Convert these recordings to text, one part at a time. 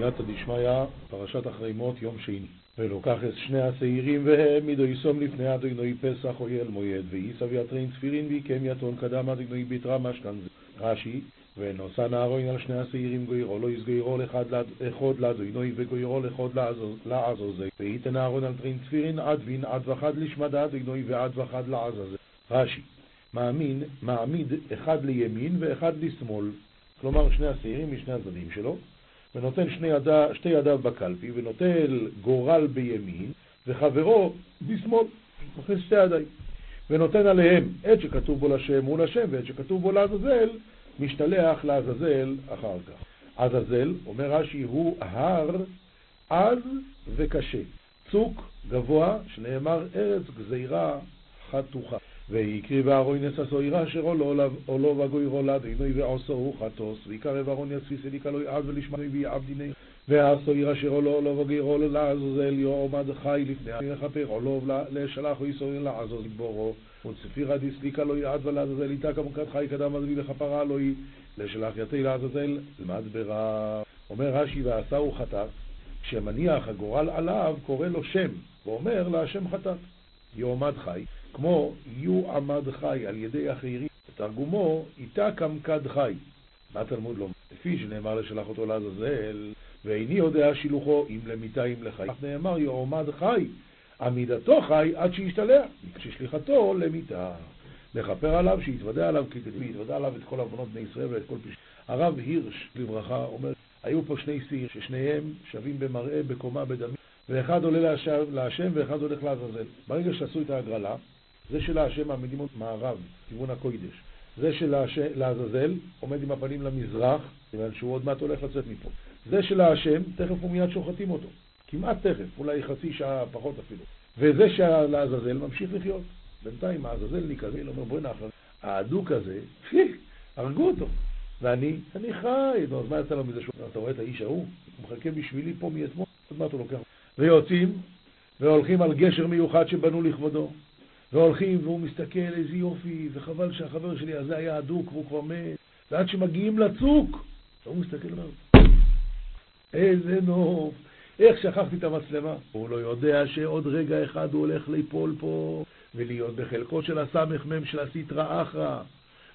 סייעתא דשמיא, פרשת אחרי מות, יום שני. ולוקח את שני השעירים והעמידו יסום לפני אדוני פסח אויל מויד, ואיסב יתרין צפירין ויקם יתון קדם אדוני ביתרא משכן רש"י, ונושא נהרוין על שני השעירים גוירו לא יסגוירו לאחוד לאדוני וגוירו לאחוד לעזוזי, וייתן אהרון על טרין צפירין עד וין עד וחד לשמד אדוני ועד וחד לעזוזי. רש"י מאמין, מעמיד אחד לימין ואחד לשמאל, כלומר שני השעירים משני הצדדים שלו, ונותן שני ידה, שתי ידיו בקלפי, ונוטל גורל בימין, וחברו בשמאל, מכניס שתי ידיים. ונותן עליהם עת שכתוב בו לשם מול השם, ועת שכתוב בו לעזאזל, משתלח לעזאזל אחר כך. עזאזל, אומר רש"י, הוא הר עז וקשה. צוק גבוה, שנאמר ארץ גזירה חתוכה. ויקריב אהרון יססו עירה אשר עולו וגוירו לאדינוי ועושו חטוס ויקרב אהרון יספיס אליקה לא יעב ולשמעוי ויעב ועשו עירה אשר עולו עולו וגוירו לעזוזל יועמד חי לפני לכפר עולו לשלח ויסורים לעזוז בורו. וצפירא דיסליקה לא יעד ולעזוזל איתה כמוכת חי קדם עזבי לכפרה לא היא לשלח יתי לעזוזל למדברה אומר רש"י ועשהו חטאת כשמניח הגורל עליו קורא לו שם ואומר להשם חטאת. יועמד חי כמו יו עמד חי על ידי אחרים, בתרגומו, איתה קמקד חי. מה תלמוד לומר? לפי שנאמר לשלח אותו לעזאזל, ואיני יודע שילוחו אם למיתה אם לחי. נאמר יועמד חי, עמידתו חי עד שישתלח, ששליחתו למיתה. לכפר עליו, שיתוודע עליו כגדי, יתוודע עליו את כל עוונות בני ישראל ואת כל פשעים. הרב הירש, לברכה, אומר, היו פה שני שיא ששניהם שווים במראה, בקומה, בדמים, ואחד עולה להשם ואחד הולך לעזאזל. ברגע שעשו את ההגרלה, זה של השם מעמידים אותו מערב, כיוון הקוידש. זה של לעזאזל עומד עם הפנים למזרח, כיוון שהוא עוד מעט הולך לצאת מפה. זה של השם, תכף ומיד שוחטים אותו. כמעט תכף, אולי חצי שעה פחות אפילו. וזה של לעזאזל ממשיך לחיות. בינתיים העזאזל ניקזל, אומר בואי נאחר. האדוק הזה, הרגו אותו. ואני, אני חי. אז מה יצא לו מזה שהוא... אתה רואה את האיש ההוא? הוא מחכה בשבילי פה מאתמול, עוד מעט הוא לוקח. ויוצאים, והולכים על גשר מיוחד שבנו לכבודו. והולכים, והוא מסתכל, איזה יופי, וחבל שהחבר שלי הזה היה אדוק והוא כבר מת, ועד שמגיעים לצוק, והוא מסתכל עליו, איזה נוף, איך שכחתי את המצלמה. הוא לא יודע שעוד רגע אחד הוא הולך ליפול פה, ולהיות בחלקו של הסמ"ם של הסטרא אחרא.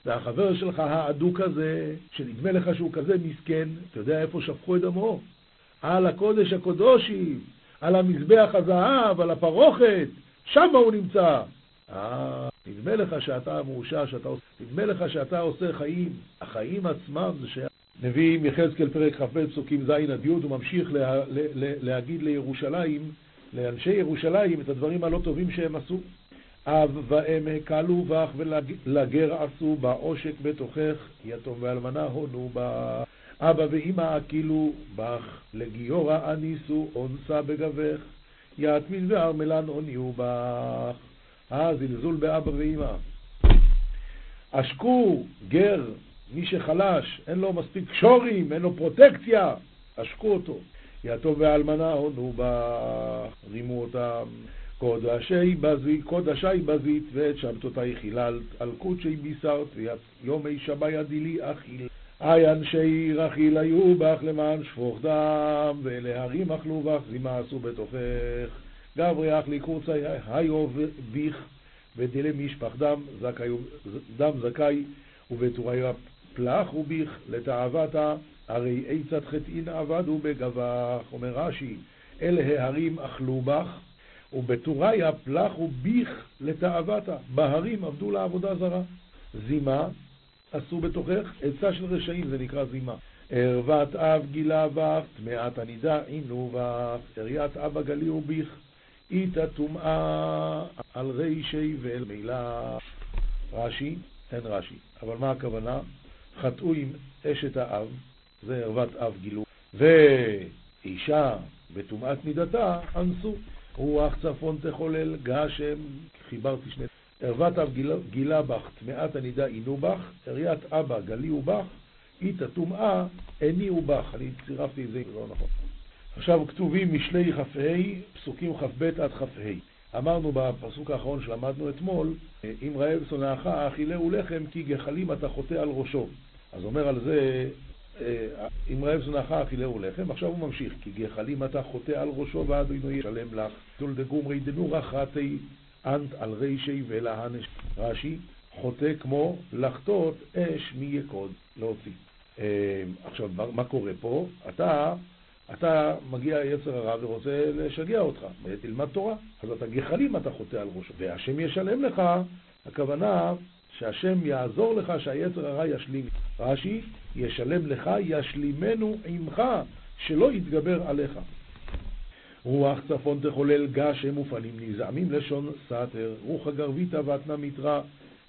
והחבר שלך האדוק הזה, שנדמה לך שהוא כזה מסכן, אתה יודע איפה שפכו את דמו? על הקודש הקודושים, על המזבח הזהב, על הפרוכת, שם הוא נמצא. אה, נדמה לך שאתה מאושר, שאתה... נדמה לך שאתה עושה חיים. החיים עצמם זה ש... נביא יחזקאל פרק כ"ב פסוקים ז' עד י', הוא ממשיך לה, לה, לה, להגיד לירושלים, לאנשי ירושלים, את הדברים הלא טובים שהם עשו. אב ואם הקלו בך ולגר עשו בה עושק בתוכך, יתום ואלמנה הונו בה. אבא ואמא הקילו בך, לגיורא אניסו אונסה בגבך, יתמין וארמלן עוניו בך. אה, זלזול באבא ואמא. עשקו גר, מי שחלש, אין לו מספיק שורים, אין לו פרוטקציה, עשקו אותו. יתום ואלמנה הונו בה, רימו אותם. קודשי בזית, קודשי בזית, ואת שבתותי חיללת, על קודשי בישרת, ויומי שבי עדילי אכיל. אי אנשי רכיל היו בך למען שפוך דם, ולהרים אכלו בך, זימה עשו בתוכך. גברי אך לי קורצי, היו ביך, ודלה משפח דם, זכאי, דם זכאי, ובתוריה פלח וביך, לתאוותה, הרי עצת חטאין עבדו בגבך, אומר רש"י, אל ההרים אכלו בך, ובתוריה פלח וביך לתאוותה, בהרים עבדו לעבודה זרה. זימה עשו בתוכך, עצה של רשעים, זה נקרא זימה. ערוות אב גילה בך, טמאת הנידה עינו בך, עריית אבא גלי וביך, איתה טומאה על רישי ואל מילה. רש"י, אין רש"י, אבל מה הכוונה? חטאו עם אשת האב, זה ערוות אב גילו, ואישה בטומאת מידתה אנסו. רוח צפון תחולל גשם, חיברתי שני... ערוות אב גילה, גילה בך, טמאת הנידה עינו בך, עריית אבא גליהו בך, איתה טומאה הניעו בך. אני צירפתי את זה, לא נכון. עכשיו כתובים משלי כ"ה, פסוקים כ"ב עד כ"ה. אמרנו בפסוק האחרון שלמדנו אתמול, אם רעב שונאך אכילהו לחם כי גחלים אתה חוטא על ראשו. אז אומר על זה אם רעב זנחה אכילהו לחם, עכשיו הוא ממשיך, כי גחלים אתה חוטא על ראשו ועד אינו ישלם לך, תול דגומרי דנורא חטאי אנט על רישי ולהנש. רש"י, חוטא כמו לחטות אש מיקוד להוציא. עכשיו, מה קורה פה? אתה, אתה מגיע יצר הרע ורוצה לשגע אותך, תלמד תורה. אז אתה גחלים אתה חוטא על ראשו, והשם ישלם לך, הכוונה שהשם יעזור לך שהיצר הרע ישלים. רש"י, ישלם לך, ישלימנו עמך, שלא יתגבר עליך. רוח צפון תחולל גשם ופנים נזעמים לשון סתר, רוח הגרביתא ואתנה מתרא,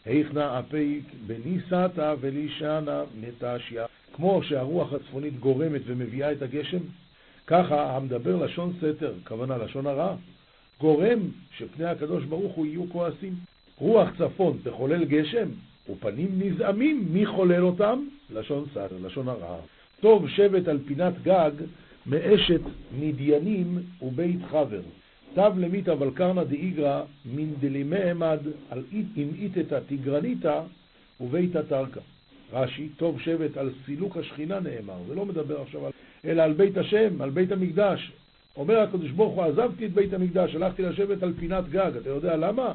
היכנה אפי בניסתא ולישנה נטשיה. כמו שהרוח הצפונית גורמת ומביאה את הגשם, ככה המדבר לשון סתר, כוונה לשון הרע, גורם שפני הקדוש ברוך הוא יהיו כועסים. רוח צפון תחולל גשם, ופנים נזעמים, מי חולל אותם? לשון סתר, לשון הרע. טוב שבט על פינת גג מאשת מדיינים ובית חבר. תב למית אבל קרנא דאיגרא מן דלימי עמד על איתתא תיגרניתא וביתא תרקא. רש"י, טוב שבט על סילוק השכינה נאמר, זה לא מדבר עכשיו על, אלא על בית השם, על בית המקדש. אומר הקדוש ברוך הוא, עזבתי את בית המקדש, הלכתי לשבת על פינת גג. אתה יודע למה?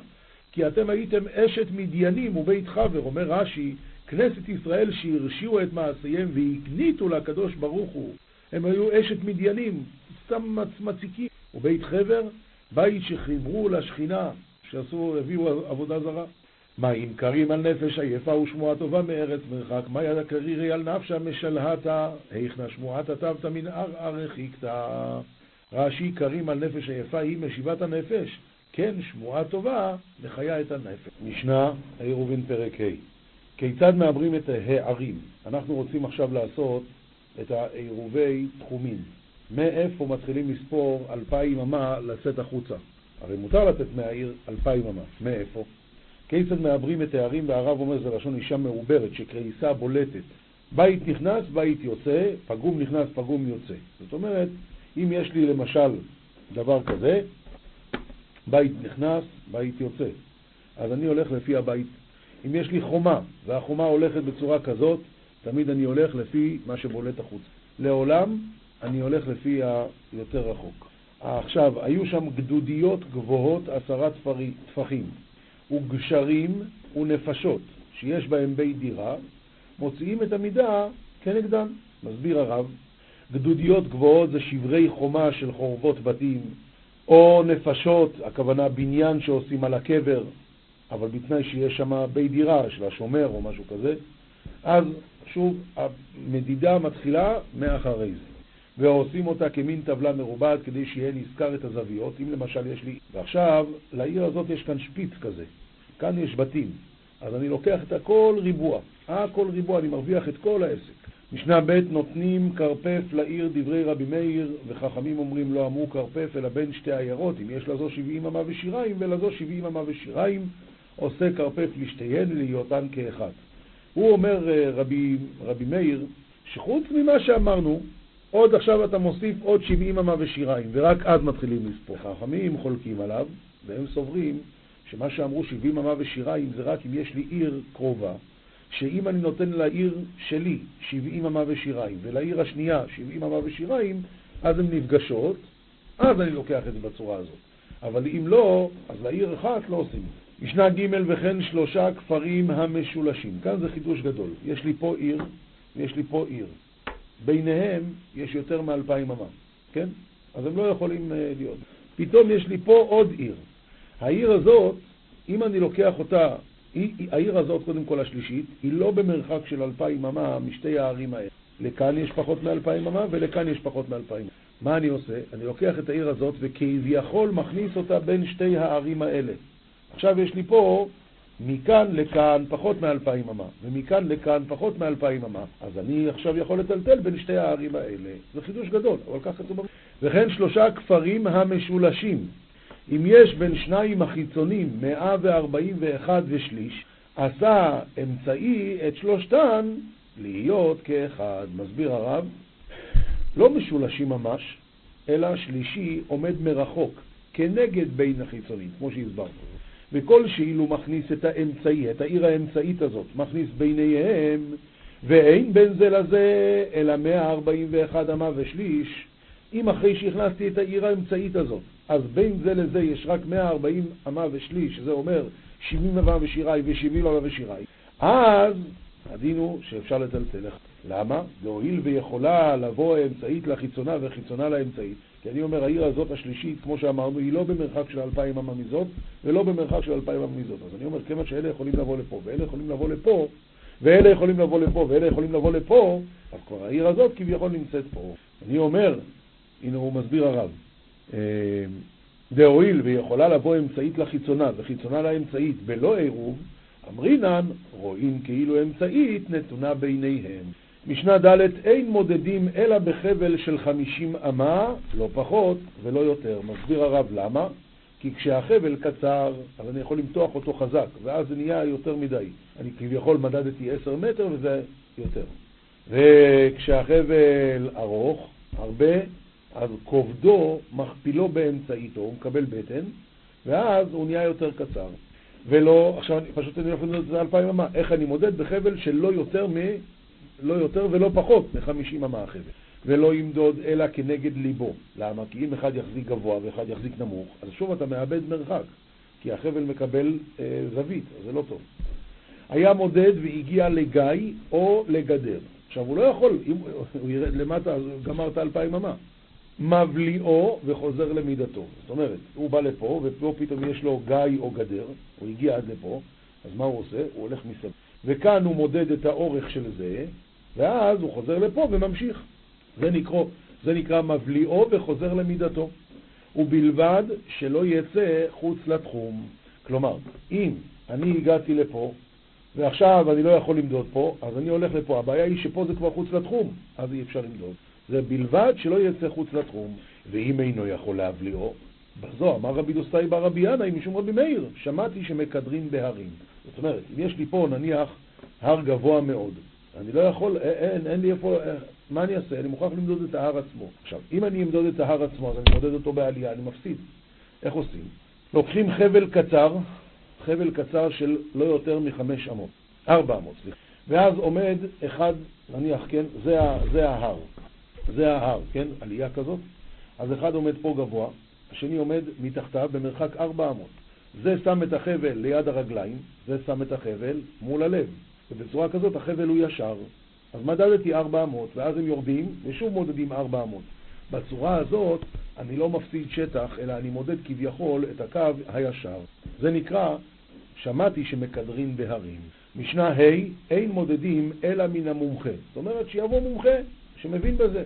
כי אתם הייתם אשת מדיינים ובית חבר. אומר רש"י, כנסת ישראל שהרשיעו את מעשיהם והקניתו לקדוש ברוך הוא. הם היו אשת מדיינים, סתם מציקים. ובית חבר, בית שחיברו לשכינה, שעשו, הביאו עבודה זרה. מים קרים על נפש עייפה ושמועה טובה מארץ מרחק, מה יד הקרירי על נפשה משלהתה, היכנה שמועת הטבת מן ערער הרחיקתא. רש"י קרים על נפש עייפה היא משיבת הנפש, כן שמועה טובה מחיה את הנפש. משנה, עירובין פרק ה' כיצד מעברים את הערים? אנחנו רוצים עכשיו לעשות את העירובי תחומים. מאיפה מתחילים לספור אלפיים אמה לצאת החוצה? הרי מותר לצאת מהעיר אלפיים אמה. מאיפה? כיצד מעברים את הערים, והרב אומר זה לשון אישה מעוברת, שקריסה בולטת. בית נכנס, בית יוצא, פגום נכנס, פגום יוצא. זאת אומרת, אם יש לי למשל דבר כזה, בית נכנס, בית יוצא. אז אני הולך לפי הבית. אם יש לי חומה, והחומה הולכת בצורה כזאת, תמיד אני הולך לפי מה שבולט החוץ. לעולם אני הולך לפי היותר רחוק. עכשיו, היו שם גדודיות גבוהות עשרה טפחים. וגשרים ונפשות שיש בהם בית דירה, מוציאים את המידה כנגדם. מסביר הרב, גדודיות גבוהות זה שברי חומה של חורבות בתים, או נפשות, הכוונה בניין שעושים על הקבר, אבל בתנאי שיש שם בית דירה של השומר או משהו כזה, אז שוב, המדידה מתחילה מאחרי זה. ועושים אותה כמין טבלה מרובעת כדי שיהיה נזכר את הזוויות. אם למשל יש לי... ועכשיו, לעיר הזאת יש כאן שפיץ כזה. כאן יש בתים. אז אני לוקח את הכל ריבוע. הכל ריבוע, אני מרוויח את כל העסק. משנה ב' נותנים כרפף לעיר דברי רבי מאיר, וחכמים אומרים לא אמרו כרפף אלא בין שתי עיירות, אם יש לזו שבעים אמה ושיריים ולזו שבעים אמה ושיריים, עושה כרפף לשתיהן להיותן כאחד. הוא אומר, אה, רבי, רבי מאיר, שחוץ ממה שאמרנו, עוד עכשיו אתה מוסיף עוד שבעים אמה ושיריים, ורק אז מתחילים לספור. חכמים חולקים עליו, והם סוברים שמה שאמרו שבעים אמה ושיריים זה רק אם יש לי עיר קרובה, שאם אני נותן לעיר שלי שבעים אמה ושיריים, ולעיר השנייה שבעים אמה ושיריים, אז הן נפגשות, אז אני לוקח את זה בצורה הזאת. אבל אם לא, אז לעיר אחת לא עושים. משנה ג' וכן שלושה כפרים המשולשים. כאן זה חידוש גדול. יש לי פה עיר, ויש לי פה עיר. ביניהם יש יותר מאלפיים אמה, כן? אז הם לא יכולים uh, להיות. פתאום יש לי פה עוד עיר. העיר הזאת, אם אני לוקח אותה, היא, העיר הזאת, קודם כל השלישית, היא לא במרחק של אלפיים אמה משתי הערים האלה. לכאן יש פחות מאלפיים אמה ולכאן יש פחות מאלפיים. מה אני עושה? אני לוקח את העיר הזאת וכביכול מכניס אותה בין שתי הערים האלה. עכשיו יש לי פה מכאן לכאן פחות מאלפיים אמה, ומכאן לכאן פחות מאלפיים אמה. אז אני עכשיו יכול לטלטל בין שתי הערים האלה. זה חידוש גדול, אבל ככה זה... וכן שלושה כפרים המשולשים. אם יש בין שניים החיצונים 141 ושליש, עשה אמצעי את שלושתן להיות כאחד. מסביר הרב, לא משולשים ממש, אלא שלישי עומד מרחוק, כנגד בין החיצונים, כמו שהסברנו. וכל שאילו מכניס את האמצעי, את העיר האמצעית הזאת, מכניס ביניהם, ואין בין זה לזה אלא 141 אמה ושליש, אם אחרי שהכנסתי את העיר האמצעית הזאת, אז בין זה לזה יש רק 140 אמה ושליש, שזה אומר 70 אמה ושיראי ו-70 אמה ושיראי, אז הדין הוא שאפשר לטלטל. למה? להואיל ויכולה לבוא האמצעית לחיצונה וחיצונה לאמצעית. כי אני אומר, העיר הזאת השלישית, כמו שאמרנו, היא לא במרחק של אלפיים אמה מזאת, ולא במרחק של אלפיים אמה מזאת. אז אני אומר, כיוון שאלה יכולים לבוא לפה, ואלה יכולים לבוא לפה, ואלה יכולים לבוא לפה, ואלה יכולים לבוא לפה, אז כבר העיר הזאת כביכול נמצאת פה. אני אומר, הנה הוא מסביר הרב, דהואיל ויכולה לבוא אמצעית לחיצונה וחיצונה לאמצעית בלא עירוב, אמרינן רואים כאילו אמצעית נתונה ביניהם. משנה ד' אין מודדים אלא בחבל של חמישים אמה, לא פחות ולא יותר. מסביר הרב למה? כי כשהחבל קצר, אז אני יכול למתוח אותו חזק, ואז זה נהיה יותר מדי. אני כביכול מדדתי עשר מטר וזה יותר. וכשהחבל ארוך, הרבה, אז כובדו מכפילו באמצעיתו, הוא מקבל בטן, ואז הוא נהיה יותר קצר. ולא, עכשיו אני, פשוט אני יכול לדעת את זה אלפיים אמה, איך אני מודד בחבל של לא יותר מ... לא יותר ולא פחות מחמישים אמה החבל. ולא ימדוד אלא כנגד ליבו. למה? כי אם אחד יחזיק גבוה ואחד יחזיק נמוך, אז שוב אתה מאבד מרחק, כי החבל מקבל אה, זווית, אז זה לא טוב. היה מודד והגיע לגיא או לגדר. עכשיו, הוא לא יכול, אם הוא ירד למטה, אז גמר את האלפיים אמה. מבליאו וחוזר למידתו. זאת אומרת, הוא בא לפה, ופה פתאום יש לו גיא או גדר, הוא הגיע עד לפה, אז מה הוא עושה? הוא הולך מסביב. וכאן הוא מודד את האורך של זה, ואז הוא חוזר לפה וממשיך. זה נקרא, זה נקרא מבליאו וחוזר למידתו. ובלבד שלא יצא חוץ לתחום. כלומר, אם אני הגעתי לפה, ועכשיו אני לא יכול למדוד פה, אז אני הולך לפה. הבעיה היא שפה זה כבר חוץ לתחום, אז אי אפשר למדוד. זה בלבד שלא יצא חוץ לתחום. ואם אינו יכול להבליאו, בזו אמר רבי דוסאי בר רבי ינאי משום רבי מאיר, שמעתי שמקדרים בהרים. זאת אומרת, אם יש לי פה נניח הר גבוה מאוד, אני לא יכול, אין, אין לי איפה, מה אני אעשה? אני מוכרח למדוד את ההר עצמו. עכשיו, אם אני אמדוד את ההר עצמו, אז אני מודד אותו בעלייה, אני מפסיד. איך עושים? לוקחים חבל קצר, חבל קצר של לא יותר מחמש אמות, ארבע אמות, סליחה. ואז עומד אחד, נניח, כן, זה, זה ההר. זה ההר, כן? עלייה כזאת. אז אחד עומד פה גבוה, השני עומד מתחתיו במרחק ארבע אמות. זה שם את החבל ליד הרגליים, זה שם את החבל מול הלב. ובצורה כזאת החבל הוא ישר. אז מדדתי ארבע אמות, ואז הם יורדים, ושוב מודדים ארבע אמות. בצורה הזאת אני לא מפסיד שטח, אלא אני מודד כביכול את הקו הישר. זה נקרא, שמעתי שמקדרים בהרים. משנה ה', אין מודדים אלא מן המומחה. זאת אומרת שיבוא מומחה שמבין בזה.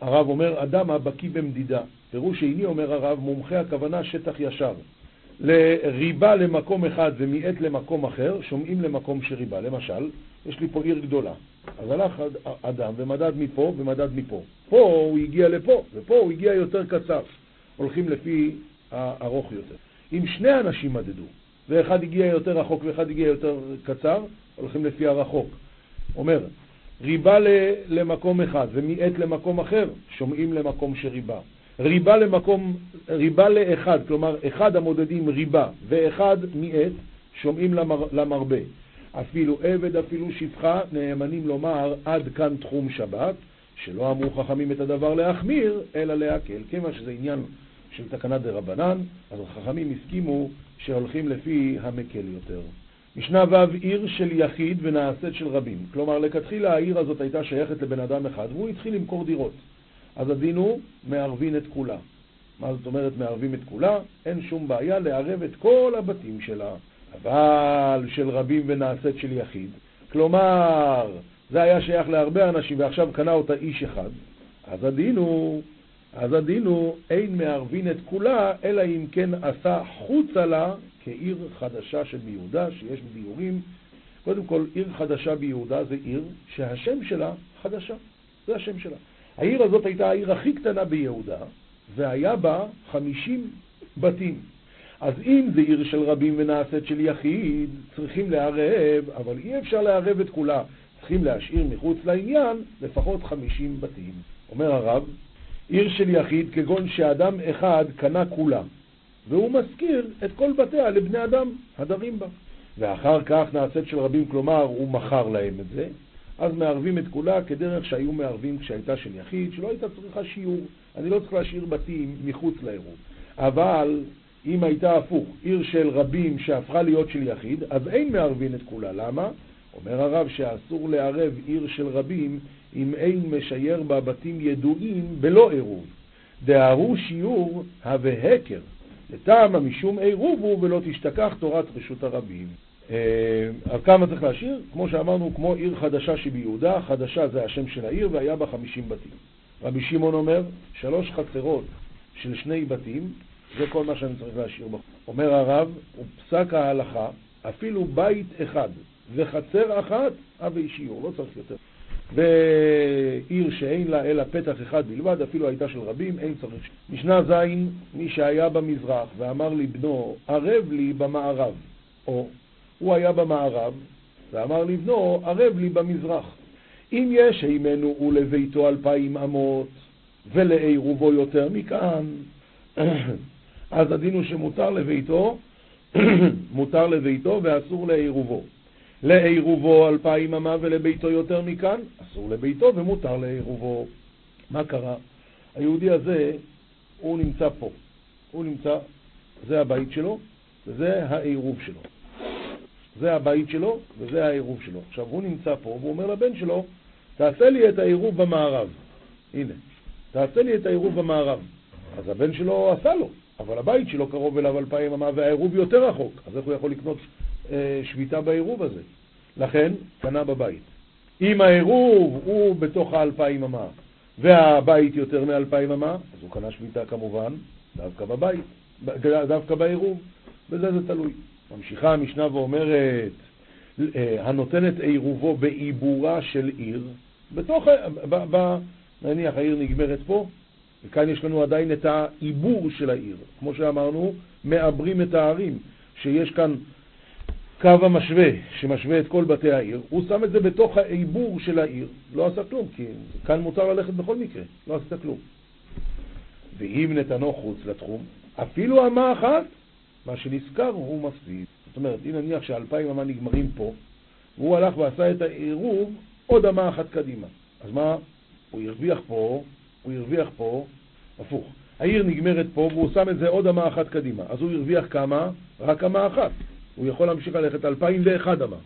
הרב אומר, אדם הבקיא במדידה. פירוש שני אומר הרב, מומחה הכוונה שטח ישר. לריבה למקום אחד ומיעט למקום אחר, שומעים למקום שריבה. למשל, יש לי פה עיר גדולה. אז הלך אדם ומדד מפה ומדד מפה. פה הוא הגיע לפה, ופה הוא הגיע יותר קצר. הולכים לפי הארוך יותר. אם שני אנשים מדדו, ואחד הגיע יותר רחוק ואחד הגיע יותר קצר, הולכים לפי הרחוק. אומר, ריבה למקום אחד ומיעט למקום אחר, שומעים למקום שריבה. ריבה למקום, ריבה לאחד, כלומר אחד המודדים ריבה ואחד מיעט, שומעים למר, למרבה. אפילו עבד, אפילו שפחה, נאמנים לומר עד כאן תחום שבת, שלא אמרו חכמים את הדבר להחמיר, אלא להקל. כיוון שזה עניין של תקנת רבנן, אז החכמים הסכימו שהולכים לפי המקל יותר. משנה ו' עיר של יחיד ונעשית של רבים. כלומר, לכתחילה העיר הזאת הייתה שייכת לבן אדם אחד, והוא התחיל למכור דירות. אז הדין הוא מערבין את כולה. מה זאת אומרת מערבים את כולה? אין שום בעיה לערב את כל הבתים שלה. אבל של רבים ונעשית של יחיד. כלומר, זה היה שייך להרבה אנשים ועכשיו קנה אותה איש אחד. אז הדין הוא, אז הדין הוא, אין מערבין את כולה, אלא אם כן עשה חוצה לה כעיר חדשה שביהודה, שיש דיורים. קודם כל, עיר חדשה ביהודה זה עיר שהשם שלה חדשה. זה השם שלה. העיר הזאת הייתה העיר הכי קטנה ביהודה, והיה בה חמישים בתים. אז אם זה עיר של רבים ונעשית של יחיד, צריכים לערב, אבל אי אפשר לערב את כולה. צריכים להשאיר מחוץ לעניין לפחות חמישים בתים. אומר הרב, עיר של יחיד כגון שאדם אחד קנה כולה, והוא מזכיר את כל בתיה לבני אדם הדרים בה. ואחר כך נעשית של רבים, כלומר הוא מכר להם את זה, אז מערבים את כולה כדרך שהיו מערבים כשהייתה של יחיד, שלא הייתה צריכה שיעור. אני לא צריך להשאיר בתים מחוץ לעירוב. אבל אם הייתה הפוך, עיר של רבים שהפכה להיות של יחיד, אז אין מערבין את כולה. למה? אומר הרב שאסור לערב עיר של רבים אם אין משייר בה בתים ידועים בלא עירוב. דהרו שיעור הווה הקר, לטעמה משום עירוב הוא ולא תשתכח תורת רשות הרבים. אה, אז כמה צריך להשאיר? כמו שאמרנו, כמו עיר חדשה שביהודה, חדשה זה השם של העיר והיה בה חמישים בתים. רבי שמעון אומר, שלוש חצרות של שני בתים, זה כל מה שאני צריך להשאיר בחוק. אומר הרב, ופסק ההלכה, אפילו בית אחד וחצר אחת, אבי שיעור, לא צריך יותר. ועיר שאין לה אלא פתח אחד בלבד, אפילו הייתה של רבים, אין צריך. משנה ז', מי שהיה במזרח ואמר לבנו, ערב לי במערב, או הוא היה במערב ואמר לבנו, ערב לי במזרח. אם יש הימנו ולביתו אלפיים אמות ולעירובו יותר מכאן, אז הדין הוא שמותר לביתו, מותר לביתו ואסור לעירובו. לעירובו אלפיים אמה ולביתו יותר מכאן, אסור לביתו ומותר לעירובו. מה קרה? היהודי הזה, הוא נמצא פה. הוא נמצא, זה הבית שלו, וזה העירוב שלו. זה הבית שלו וזה העירוב שלו. עכשיו, הוא נמצא פה, והוא אומר לבן שלו, תעשה לי את העירוב במערב. הנה, תעשה לי את העירוב במערב. אז הבן שלו עשה לו, אבל הבית שלו קרוב אליו אלפיים אמה והעירוב יותר רחוק, אז איך הוא יכול לקנות שביתה בעירוב הזה? לכן, קנה בבית. אם העירוב הוא בתוך האלפיים אמה והבית יותר מאלפיים אמה, אז הוא קנה שביתה כמובן דווקא בבית, דווקא בעירוב, בזה זה תלוי. ממשיכה המשנה ואומרת, אה, הנותנת עירובו בעיבורה של עיר, בתוך, ב, ב, נניח העיר נגמרת פה, וכאן יש לנו עדיין את העיבור של העיר. כמו שאמרנו, מעברים את הערים, שיש כאן קו המשווה, שמשווה את כל בתי העיר, הוא שם את זה בתוך העיבור של העיר, לא עשה כלום, כי כאן מותר ללכת בכל מקרה, לא עשית כלום. ואם נתנו חוץ לתחום, אפילו אמה אחת, מה שנזכר הוא מפסיד. זאת אומרת, אם נניח שאלפיים אמה נגמרים פה, והוא הלך ועשה את העירוב עוד אמה אחת קדימה. אז מה? הוא הרוויח פה, הוא הרוויח פה, הפוך. העיר נגמרת פה והוא שם את זה עוד אמה אחת קדימה. אז הוא הרוויח כמה? רק אמה אחת. הוא יכול להמשיך ללכת אלפיים ואחד אמה.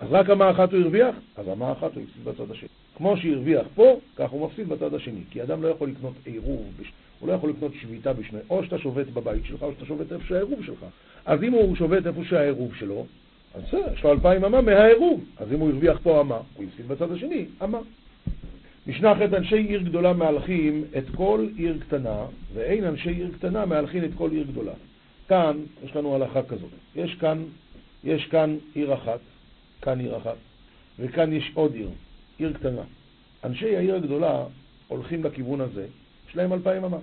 אז רק אמה אחת הוא הרוויח? אז אמה אחת הוא הפסיד בצד השני. כמו שהרוויח פה, כך הוא מפסיד בצד השני. כי אדם לא יכול לקנות עירוב, הוא לא יכול לקנות שביתה בשני, או שאתה שובת בבית שלך, או שאתה שובת איפה שהעירוב שלך. אז אם הוא שובת איפה שהעירוב שלו, אז בסדר, יש לו אלפיים אמה מהעירוב. אז אם הוא הרוויח פה אמה, הוא הפסיד בצד השני אמה. משנה אחרת, אנשי עיר גדולה מהלכים את כל עיר קטנה, ואין אנשי עיר קטנה מהלכים את כל עיר גדולה. כאן יש לנו הלכה כזאת. יש כאן, יש כאן עיר אחת, כאן עיר אחת, וכאן יש עוד עיר, עיר קטנה. אנשי העיר הגדולה הולכים לכיוון הזה, יש להם אלפיים אמה.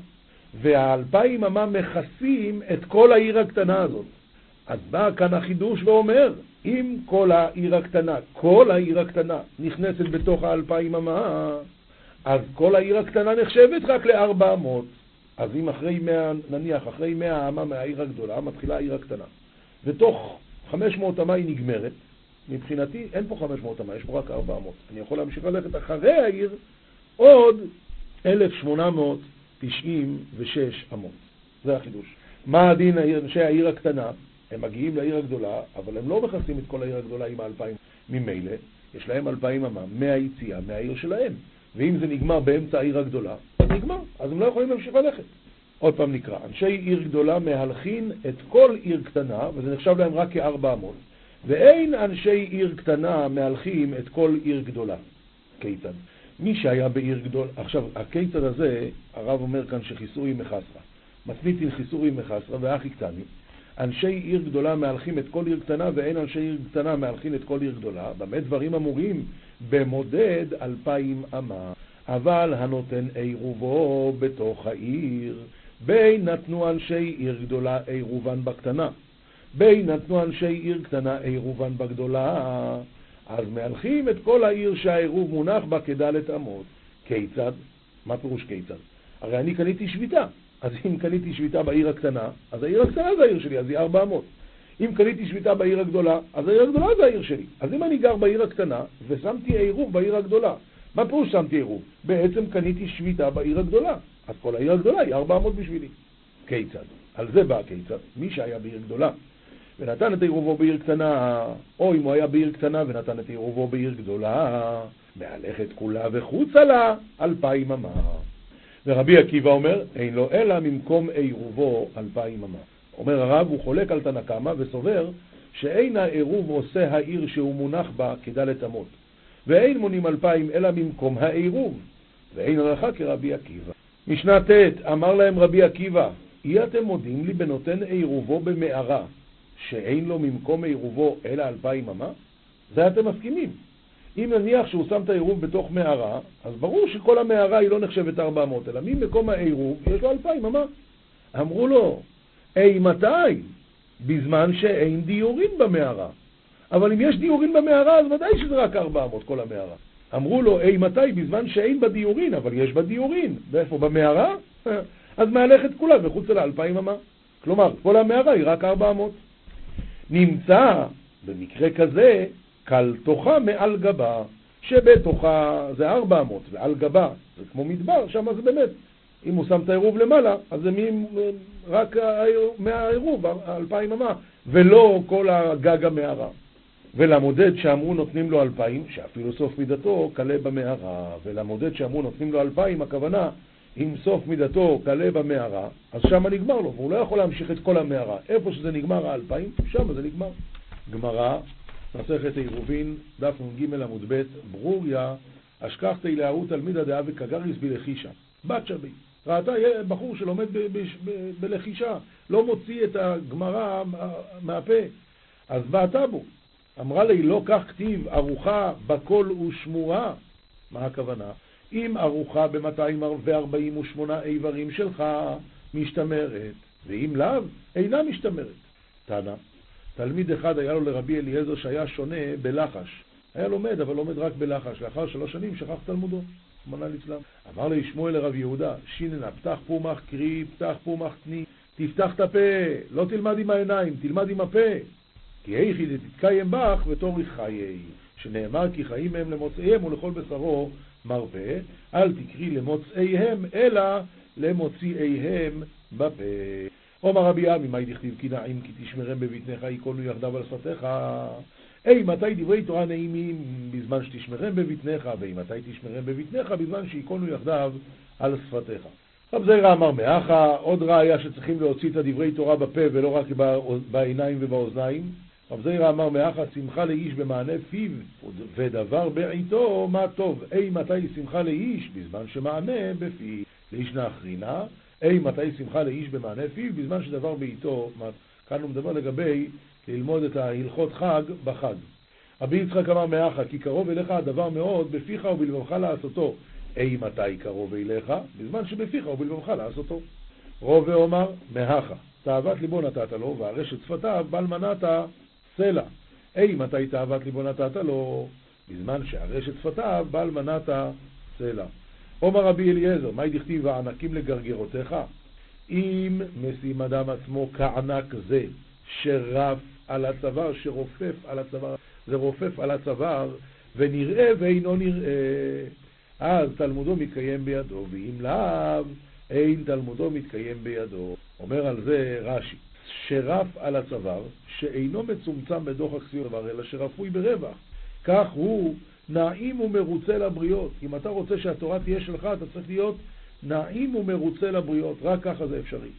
והאלפיים אמה מכסים את כל העיר הקטנה הזאת. אז בא כאן החידוש ואומר, אם כל העיר הקטנה, כל העיר הקטנה נכנסת בתוך האלפיים אמה, אז כל העיר הקטנה נחשבת רק לארבע אמות. אז אם אחרי מאה, נניח אחרי מאה אמה מהעיר הגדולה, מתחילה העיר הקטנה. ותוך חמש מאות אמה היא נגמרת, מבחינתי אין פה חמש מאות אמה, יש פה רק ארבע אמות. אני יכול להמשיך ללכת אחרי העיר עוד אלף שמונה מאות תשעים ושש אמות. זה החידוש. מה הדין אנשי העיר הקטנה? הם מגיעים לעיר הגדולה, אבל הם לא מכסים את כל העיר הגדולה עם האלפיים ממילא, יש להם אלפיים אמה מהיציאה, מהעיר שלהם. ואם זה נגמר באמצע העיר הגדולה, נגמר, אז הם לא יכולים להמשיך ללכת. עוד פעם נקרא, אנשי עיר גדולה מהלכין את כל עיר קטנה, וזה נחשב להם רק כארבע אמות, ואין אנשי עיר קטנה מהלכים את כל עיר גדולה. כיצד? מי שהיה בעיר גדול, עכשיו, הכיצד הזה, הרב אומר כאן שחיסורי מחסרה. מצניתין חיסורי מחסרה ואחי קטני. אנשי עיר גדולה מהלכים את כל עיר קטנה, ואין אנשי עיר קטנה מהלכים את כל עיר גדולה. במה דברים אמורים? במודד אלפיים אמה. אבל הנותן עירובו בתוך העיר, בין נתנו אנשי עיר גדולה עירובן בקטנה, בין נתנו אנשי עיר קטנה עירובן בגדולה. אז מהלכים את כל העיר שהעירוב מונח בה כדלת אמות. כיצד? מה פירוש כיצד? הרי אני קניתי שביתה, אז אם קניתי שביתה בעיר הקטנה, אז העיר הקטנה זה העיר שלי, אז היא ארבע אמות. אם קניתי שביתה בעיר הגדולה, אז העיר הגדולה זה העיר שלי. אז אם אני גר בעיר הקטנה ושמתי עירוב בעיר הגדולה, מה פירוש שמתי עירוב? בעצם קניתי שביתה בעיר הגדולה. אז כל העיר הגדולה היא 400 בשבילי. כיצד? על זה בא הכיצד. מי שהיה בעיר גדולה ונתן את עירובו בעיר קטנה, או אם הוא היה בעיר קטנה ונתן את עירובו בעיר גדולה, מהלכת כולה וחוצה לה אלפיים אמה. ורבי עקיבא אומר, אין לו אלא ממקום עירובו אלפיים אמה. אומר הרב, הוא חולק על תנא קמא וסובר שאין העירוב עושה העיר שהוא מונח בה כדלת אמות, ואין מונים אלפיים אלא ממקום העירוב, ואין הלכה כרבי עקיבא. משנה ט' אמר להם רבי עקיבא, אי אתם מודים לי בנותן עירובו במערה, שאין לו ממקום עירובו אלא אלפיים אמה? זה אתם מסכימים. אם נניח שהוא שם את העירוב בתוך מערה, אז ברור שכל המערה היא לא נחשבת 400, אלא ממקום העירוב יש לו אלפיים אמה. אמרו לו, אי מתי? בזמן שאין דיורין במערה. אבל אם יש דיורין במערה, אז ודאי שזה רק 400, כל המערה. אמרו לו, אי מתי? בזמן שאין בה דיורין, אבל יש בה דיורין. ואיפה? במערה? אז מהלכת כולה מחוץ לאלפיים אמה. כלומר, כל המערה היא רק 400. נמצא במקרה כזה קל תוכה מעל גבה, שבתוכה זה 400, ועל גבה זה כמו מדבר, שם זה באמת, אם הוא שם את העירוב למעלה, אז זה מי, רק מהעירוב, 2,000 אמה, ולא כל הגג המערה. ולמודד שאמרו נותנים לו 2,000, שאפילו סוף מידתו קלה במערה, ולמודד שאמרו נותנים לו 2,000, הכוונה אם סוף מידתו קלה במערה, אז שם נגמר לו, והוא לא יכול להמשיך את כל המערה. איפה שזה נגמר האלפיים, שם זה נגמר. גמרא, מסכת עירובין, דף נ"ג עמוד ב', ברוריה, אשכחתי להרו תלמידא דאה וקגריס בלחישה. בת שבי. ראתה בחור שלומד בלחישה, לא מוציא את הגמרא מהפה. אז בעטה בו. אמרה לי, לא כך כתיב ארוחה בקול ושמורה. מה הכוונה? אם ארוחה ב-248 איברים שלך משתמרת, ואם לאו, אינה משתמרת. תנא, תלמיד אחד היה לו לרבי אליעזר שהיה שונה בלחש. היה לומד, אבל לומד רק בלחש. לאחר שלוש שנים שכח תלמודו, רחמנא ליצלן. אמר לי שמואל לרב יהודה, שיננה, פתח פומח קרי, פתח פומח תני, תפתח את הפה, לא תלמד עם העיניים, תלמד עם הפה. כי היכי דתתקיים בך ותוריך חיי, שנאמר כי חיים הם למוצאיהם ולכל בשרו מרפא, אל תקרי למוצאיהם, אלא למוציאיהם בפה. עומר רבי עמי, מאי דכתיב כי נעים כי תשמרם בבטנך ייכונו יחדיו על שפתיך. אי מתי דברי תורה נעימים בזמן שתשמרם בבטנך, ואי מתי תשמרם בבטנך בזמן שייכונו יחדיו על שפתיך. רב זיירא אמר מאחה, עוד ראיה שצריכים להוציא את הדברי תורה בפה ולא רק בעיניים ובאוזניים. רב זיירא אמר מאחה, שמחה לאיש במענה פיו, ודבר בעיתו מה טוב. אי מתי שמחה לאיש בזמן שמענה בפיו. לאיש נאחרינה, אי מתי שמחה לאיש במענה פיו, בזמן שדבר בעיתו, כאן הוא מדבר לגבי ללמוד את ההלכות חג בחג. רבי יצחק אמר מאחה, כי קרוב אליך הדבר מאוד, בפיך ובלבבך לעשותו. אי מתי קרוב אליך? בזמן שבפיך ובלבבך לעשותו. רובה אומר, מהכה, תאוות ליבו נתת לו, והרשת שפתיו בל מנעת סלע. אי מתי תאוות ליבו נתת לו? בזמן שהרשת שפתיו בל מנעת סלע. עומר רבי אליעזר, מהי דכתיב הענקים לגרגרותיך? אם משים אדם עצמו כענק זה, שרף על הצוואר, שרופף על הצוואר, זה רופף על הצוואר, ונראה ואינו נראה, אז תלמודו מתקיים בידו, ואם לאו, אין תלמודו מתקיים בידו. אומר על זה רש"י, שרף על הצוואר, שאינו מצומצם בדוחק סיום דבר, אלא שרפוי ברווח. כך הוא נעים ומרוצה לבריות. אם אתה רוצה שהתורה תהיה שלך, אתה צריך להיות נעים ומרוצה לבריות. רק ככה זה אפשרי.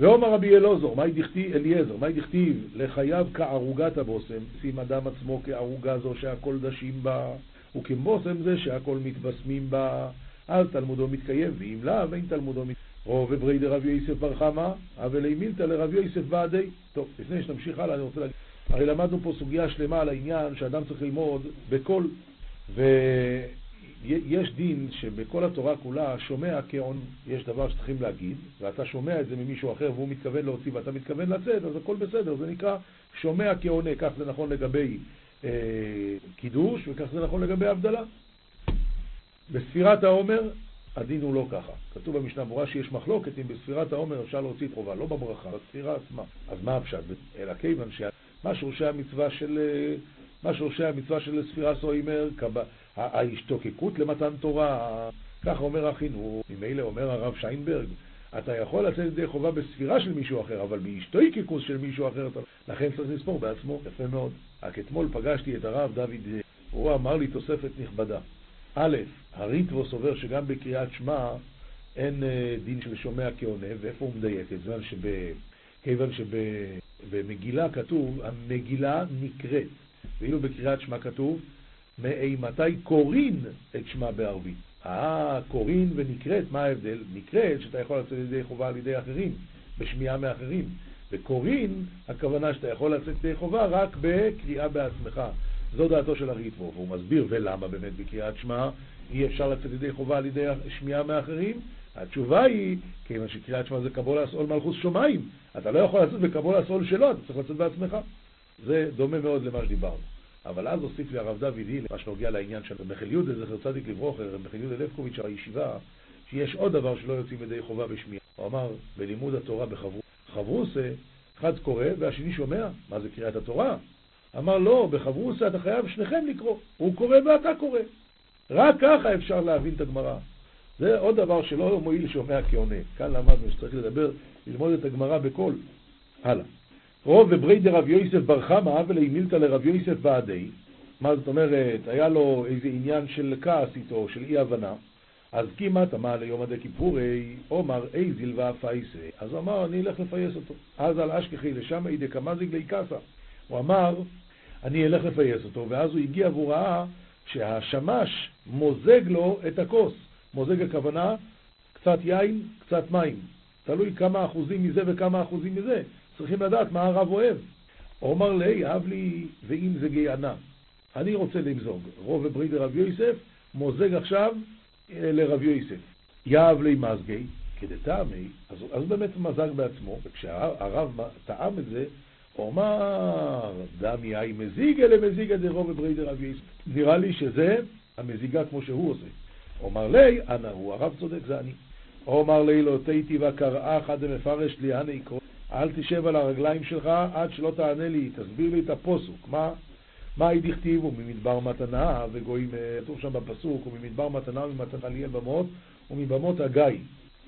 ואומר רבי אלעזר, מהי דכתיב, אליעזר, מהי דכתיב לחייו כערוגת הבושם, שים אדם עצמו כערוגה זו שהכל דשים בה, וכבושם זה שהכל מתבשמים בה, אז תלמודו מתקיים, ואם לאו, אין תלמודו מתקיים. רוב אברי דרבי יוסף בר חמא, אבל מילתא לרבי יוסף בעדי. טוב, לפני שנמשיך הלאה, אני רוצה להגיד, הרי למדנו פה סוגיה שלמה על העניין שאדם צריך ללמוד בכל ויש דין שבכל התורה כולה שומע כעון, יש דבר שצריכים להגיד, ואתה שומע את זה ממישהו אחר והוא מתכוון להוציא ואתה מתכוון לצאת, אז הכל בסדר, זה נקרא שומע כעונה, כך זה נכון לגבי אה, קידוש וכך זה נכון לגבי הבדלה. בספירת העומר הדין הוא לא ככה. כתוב במשנה ברורה שיש מחלוקת אם בספירת העומר אפשר להוציא את חובה, לא בברכה, בספירה עצמה. אז מה הפשט? אלא כיוון שה... מה שורשי המצווה של, מה שורשי המצווה של ספירה סוימר, ההשתוקקות למתן תורה, ככה אומר החינוך, ממילא אומר הרב שיינברג, אתה יכול לצאת ידי חובה בספירה של מישהו אחר, אבל בהשתוקקות של מישהו אחר, לכן צריך לספור בעצמו, יפה מאוד. רק אתמול פגשתי את הרב דוד, הוא אמר לי תוספת נכבדה. א', הריטבו סובר שגם בקריאת שמע אין אה, דין של שומע כעונה, ואיפה הוא מדייק? כיוון שבמגילה כתוב, המגילה נקראת, ואילו בקריאת שמע כתוב, מאימתי קורין את שמע בערבית. אה, קורין ונקראת, מה ההבדל? נקראת, שאתה יכול לצאת ידי חובה על ידי אחרים, בשמיעה מאחרים. וקורין, הכוונה שאתה יכול לצאת ידי חובה רק בקריאה בעצמך. זו דעתו של הריטבו, והוא מסביר ולמה באמת בקריאת שמע אי אפשר לצאת ידי חובה על ידי שמיעה מאחרים. התשובה היא, כיוון שקריאת שמע זה קבול לעשול מלכוס שמיים, אתה לא יכול לצאת בקבול לעשול שלו, אתה צריך לצאת בעצמך. זה דומה מאוד למה שדיברנו. אבל אז הוסיף לי הרב דוד היל, מה שנוגע לעניין של מחל יהודה, זכר צדיק לברוכר, מחל יהודה לבקוביץ' הישיבה, שיש עוד דבר שלא יוצאים ידי חובה בשמיעה. הוא אמר, בלימוד התורה בחברוס, חברוסה, אחד קורא והשני שומע, מה זה קריאת התורה? אמר לא, בחברוסה אתה חייב שניכם לקרוא, הוא קורא ואתה קורא. רק ככה אפשר להבין את הגמרא. זה עוד דבר שלא מועיל שומע כעונה. כאן למדנו שצריך לדבר, ללמוד את הגמרא בקול. הלאה. רוב וברי דרב יוסף בר חמא ולי מילתא לרב יוסף בעדי. מה זאת אומרת, היה לו איזה עניין של כעס איתו, של אי הבנה. אז כמעט אמר ליום עדי כיפורי, עומר איזיל ואפייסה. אז אמר, אני אלך לפייס אותו. אז על אשכחי לשם אידי קמזיג לי קסה. הוא אמר, אני אלך לפייס אותו, ואז הוא הגיע והוא ראה שהשמש מוזג לו את הכוס. מוזג הכוונה, קצת יין, קצת מים. תלוי כמה אחוזים מזה וכמה אחוזים מזה. צריכים לדעת מה הרב אוהב. אומר לי, אהב לי, ואם זה גיינה. אני רוצה למזוג. רוב וברית לרב יוסף, מוזג עכשיו אה, לרב יוסף. יאהב לי מזגי, כדטעמי, אז, אז באמת מזג בעצמו, וכשהרב טעם את זה, אומר, דם יאי מזיגה למזיגה דרוב וברית לרב יוסף. נראה לי שזה המזיגה כמו שהוא עושה. אומר לי, אנא הוא, הרב צודק, זה אני. אומר לי, לא תהיתי וקראה חד המפרש לי, אנא יקרוא. אל תשב על הרגליים שלך עד שלא תענה לי, תסביר לי את הפוסוק. מה, מה היא דכתיב? וממדבר מתנה, וגויים, כתוב שם בפסוק, וממדבר מתנה ומתנה ליאל במות, ומבמות הגיא.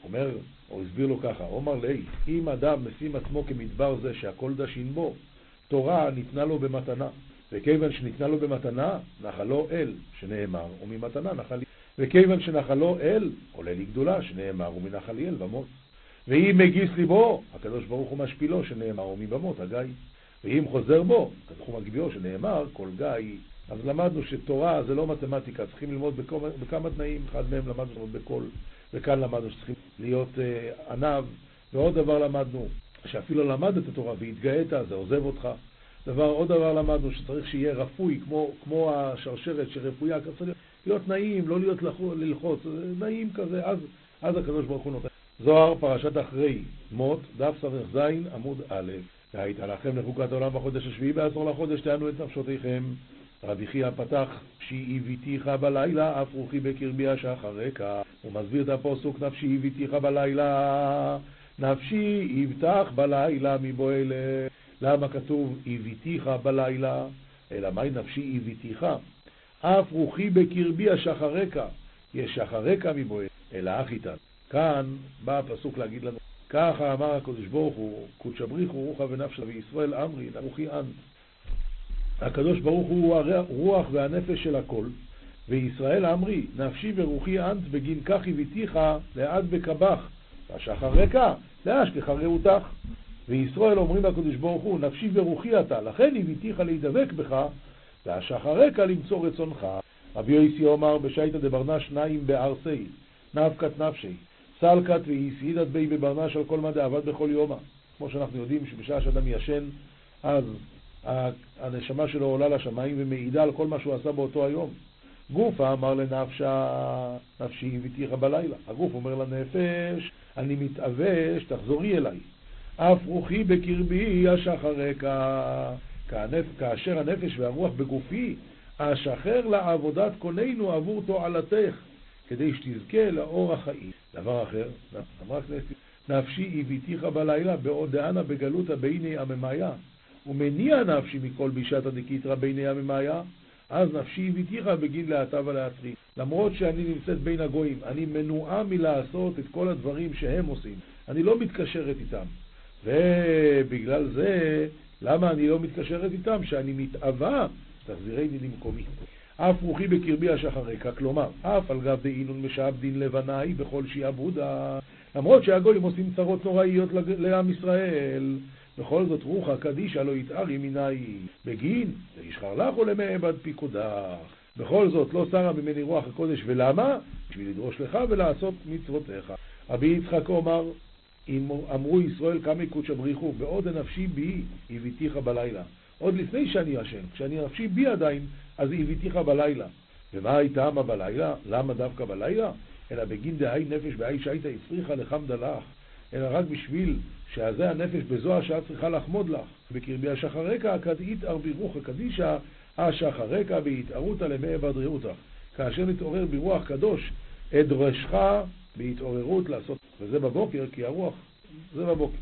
אומר, או הסביר לו ככה, אומר לי, אם אדם משים עצמו כמדבר זה שהכל דשין בו, תורה ניתנה לו במתנה. וכיוון שניתנה לו במתנה, נחלו אל, שנאמר, וממתנה נחל... וכיוון שנחלו אל, עולה לגדולה, שנאמר, ומנחל אל במות. ואם מגיס ליבו, הקדוש ברוך הוא משפילו, שנאמר, ומבמות הגיא. ואם חוזר בו, הקדוש ברוך הוא שנאמר, כל גיא. אז למדנו שתורה זה לא מתמטיקה, צריכים ללמוד בכמה, בכמה תנאים, אחד מהם למדנו בכל, וכאן למדנו שצריכים להיות אה, עניו, ועוד דבר למדנו, שאפילו למדת את התורה והתגאית, זה עוזב אותך. דבר, עוד דבר למדנו, שצריך שיהיה רפוי, כמו, כמו השרשרת שרפויה, להיות נעים, לא להיות ללחוץ, נעים כזה, אז, אז הקדוש ברוך הוא נותן. זוהר, פרשת אחרי מות, דף ס"ז, עמוד א', והייתה לכם לחוקת העולם בחודש השביעי בעשור לחודש, תענו את נפשותיכם. רבי חייא פתח, שהיא הביתיך בלילה, אף רוחי בקרבי השחרק. הוא מסביר את הפוסוק, נפשי הביתיך בלילה, נפשי יבטח בלילה מבועל. למה כתוב הביתיך בלילה? אלא מהי נפשי הביתיך? אף רוחי בקרבי השחרקה, יש שחרקה מבועל, אלא אחיתן. כאן בא הפסוק להגיד לנו, ככה אמר הקדוש ברוך הוא, קודש הבריחו רוחה ונפשה וישראל אמרי, נרוחי אנט. הקדוש ברוך הוא הרוח והנפש של הכל, וישראל אמרי, נפשי ורוחי אנט בגין כך הביתיך לעד בקבח, והשחר ריקה, להשכחה רעותך. וישראל אומרים לקדוש ברוך הוא, נפשי ורוחי אתה, לכן הביתיך להידבק בך, והשחר ריקה למצוא רצונך. רבי יוסי אומר בשייטא דברנה שניים בארסי, נפקת נפשי, סלקת ואיסהידת בי בברנש על כל מה דעבד בכל יומא. כמו שאנחנו יודעים שבשעה שאדם ישן, אז הנשמה שלו עולה לשמיים ומעידה על כל מה שהוא עשה באותו היום. גופה אמר לנפשה, נפשי הביתיך בלילה. הגוף אומר לנפש, אני מתאבש, תחזורי אליי. אף רוחי בקרבי אשחרקה, כאשר הנפש והרוח בגופי, אשחר לעבודת קוננו עבור תועלתך. כדי שתזכה לאור החיים. דבר אחר, אמרה כנסת, נפשי הביתיך בלילה בעוד דאנה בגלותא בעיני עממיה. ומניע נפשי מכל בישתא דקיתרא ביני הממאיה, אז נפשי הביתיך בגין להטה ולהטרי. למרות שאני נמצאת בין הגויים, אני מנועה מלעשות את כל הדברים שהם עושים. אני לא מתקשרת איתם. ובגלל זה, למה אני לא מתקשרת איתם? שאני מתאווה, תחזירני למקומי. אף רוחי בקרבי השחרקה, כלומר, אף על גב דאינון משעבדין לבניי בכל שיעבודה. למרות שהגויים עושים צרות נוראיות לעם ישראל, בכל זאת רוחא קדישא לא יתארי מיני בגין, וישחר לך ולמעבד פיקודך. בכל זאת לא שרה ממני רוח הקודש, ולמה? בשביל לדרוש לך ולעשות מצוותיך. רבי יצחק אומר, אם אמרו ישראל קמי קודשא בריחו, בעוד הנפשי בי הביתיך בלילה. עוד לפני שאני ישן, כשאני נפשי בי עדיין, אז הביתיך בלילה. ומה הייתה מה בלילה? למה דווקא בלילה? אלא בגין דהי נפש בהי שהייתה הצריכה לחמדה לך, אלא רק בשביל שזה הנפש בזו השעה צריכה לחמוד לך. בקרבי השחרקה הכדאית ארבירוך הקדישא השחרקה בהתערותא למאה בדריעותא. כאשר נתעורר ברוח קדוש, אדרשך בהתעוררות לעשות, וזה בבוקר, כי הרוח, זה בבוקר.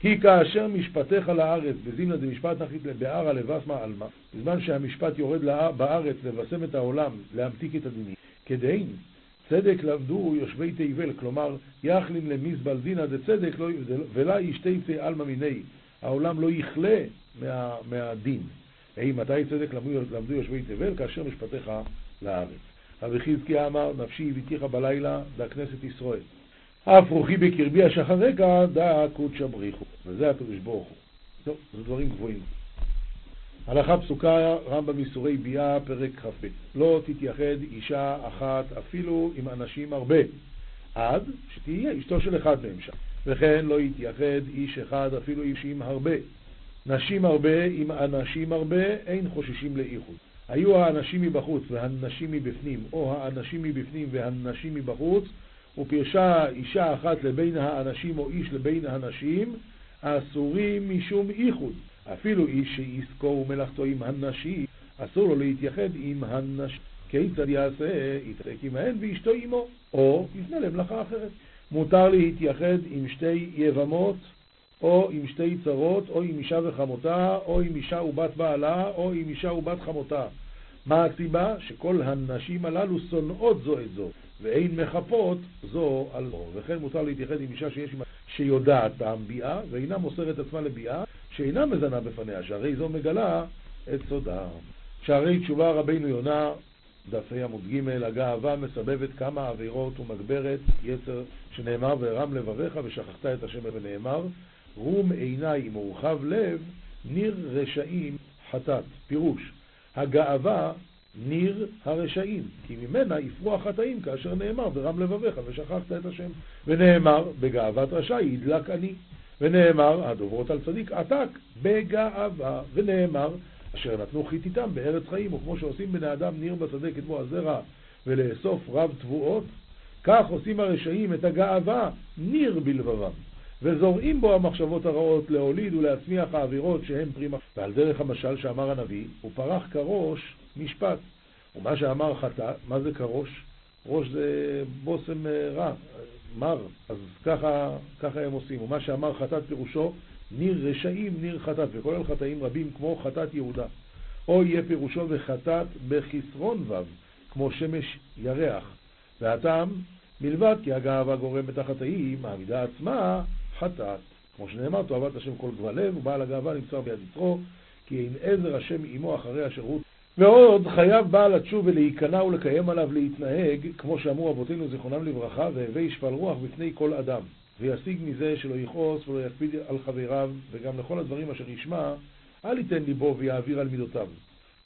כי כאשר משפטיך לארץ, בזימנה דמשפט נחית לבערה לבסמה עלמא, בזמן שהמשפט יורד בארץ לבשם את העולם, להמתיק את הדינים, כדין צדק למדו יושבי תיבל, כלומר, יחלין למזבל דינא דצדק לא, ולה ישתיצי עלמא מיני, העולם לא יכלה מה, מהדין. היי, מתי צדק למדו, יושבי תיבל? כאשר משפטיך לארץ. רבי חזקיה אמר, נפשי הביתיך בלילה, דא כנסת ישראל. אף רוחי בקרבי השחרקה, דא קודשא בריחו. וזה הקדוש ברוך הוא. טוב, זה דברים גבוהים. הלכה פסוקה, רמב"ם איסורי ביאה, פרק כ"ב. לא תתייחד אישה אחת אפילו עם אנשים הרבה, עד שתהיה אשתו של אחד מהם שם. וכן לא יתייחד איש אחד אפילו אישים הרבה. נשים הרבה עם אנשים הרבה, אין חוששים לאיחוד. היו האנשים מבחוץ והנשים מבפנים, או האנשים מבפנים והנשים מבחוץ, ופרשה אישה אחת לבין האנשים או איש לבין הנשים, אסורים משום איחוד. אפילו איש שעסקו ומלאכתו עם הנשים, אסור לו להתייחד עם הנשים. כיצד יעשה? יתעסק עמהן ואשתו עמו, או יפנה למלאכה אחרת. מותר להתייחד עם שתי יבמות, או עם שתי צרות, או עם אישה וחמותה, או עם אישה ובת בעלה, או עם אישה ובת חמותה. מה הסיבה? שכל הנשים הללו שונאות זו את זו, ואין מחפות זו על זו. וכן מותר להתייחד עם אישה שיש שיודעת ביאה, ואינה מוסרת עצמה לביאה, שאינה מזנה בפניה, שהרי זו מגלה את סודה. שערי תשובה רבינו יונה, דפי עמוד ג', הגאווה מסבבת כמה עבירות ומגברת יצר, שנאמר והרם לבביך ושכחת את השם ונאמר, רום עיניים ורחב לב, ניר רשעים חטאת. פירוש, הגאווה ניר הרשעים, כי ממנה יפרו החטאים כאשר נאמר ורם לבביך ושכחת את השם. ונאמר בגאוות רשע ידלק אני. ונאמר הדוברות על צדיק עתק בגאווה. ונאמר אשר נתנו חיתיתם בארץ חיים, וכמו שעושים בני אדם ניר בשדה כתבו הזרע ולאסוף רב תבואות, כך עושים הרשעים את הגאווה ניר בלבבם. וזורעים בו המחשבות הרעות להוליד ולהצמיח האווירות שהן פרימה. ועל דרך המשל שאמר הנביא, הוא פרח כראש משפט. ומה שאמר חטא, מה זה כראש? ראש זה בושם אה, רע, מר, אז ככה, ככה הם עושים. ומה שאמר חטאת פירושו, ניר רשעים, ניר חטאת, וכולל חטאים רבים כמו חטאת יהודה. או יהיה פירושו וחטאת בחסרון ו', כמו שמש ירח. והטעם, מלבד כי הגאווה גורמת החטאים, העמידה עצמה חטאת. כמו שנאמר, תאהבת השם כל גבל לב, ובעל הגאווה נמצא ביד יצרו, כי אין עזר השם עמו אחרי השירות. ועוד חייב בעל התשובה להיכנע ולקיים עליו להתנהג, כמו שאמרו אבותינו זיכרונם לברכה, והווי שפל רוח בפני כל אדם, וישיג מזה שלא יכעוס ולא יקפיד על חבריו, וגם לכל הדברים אשר ישמע, אל ייתן ליבו ויעביר על מידותיו.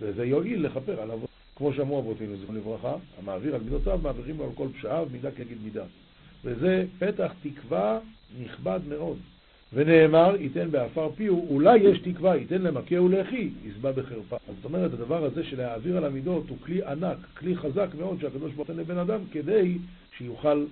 וזה יועיל לכפר עליו, כמו שאמרו אבותינו זיכרונם לברכה, המעביר על מידותיו, מעבירים לו על כל פשעיו, מידה כנגד מידה. וזה פתח תקווה נכבד מאוד. ונאמר, ייתן בעפר פיהו, אולי יש תקווה, ייתן למכהו לחי, ישבע בחרפה. זאת אומרת, הדבר הזה של להעביר על המידות הוא כלי ענק, כלי חזק מאוד שהקדוש ברוך הוא נותן לבן אדם כדי שיוכל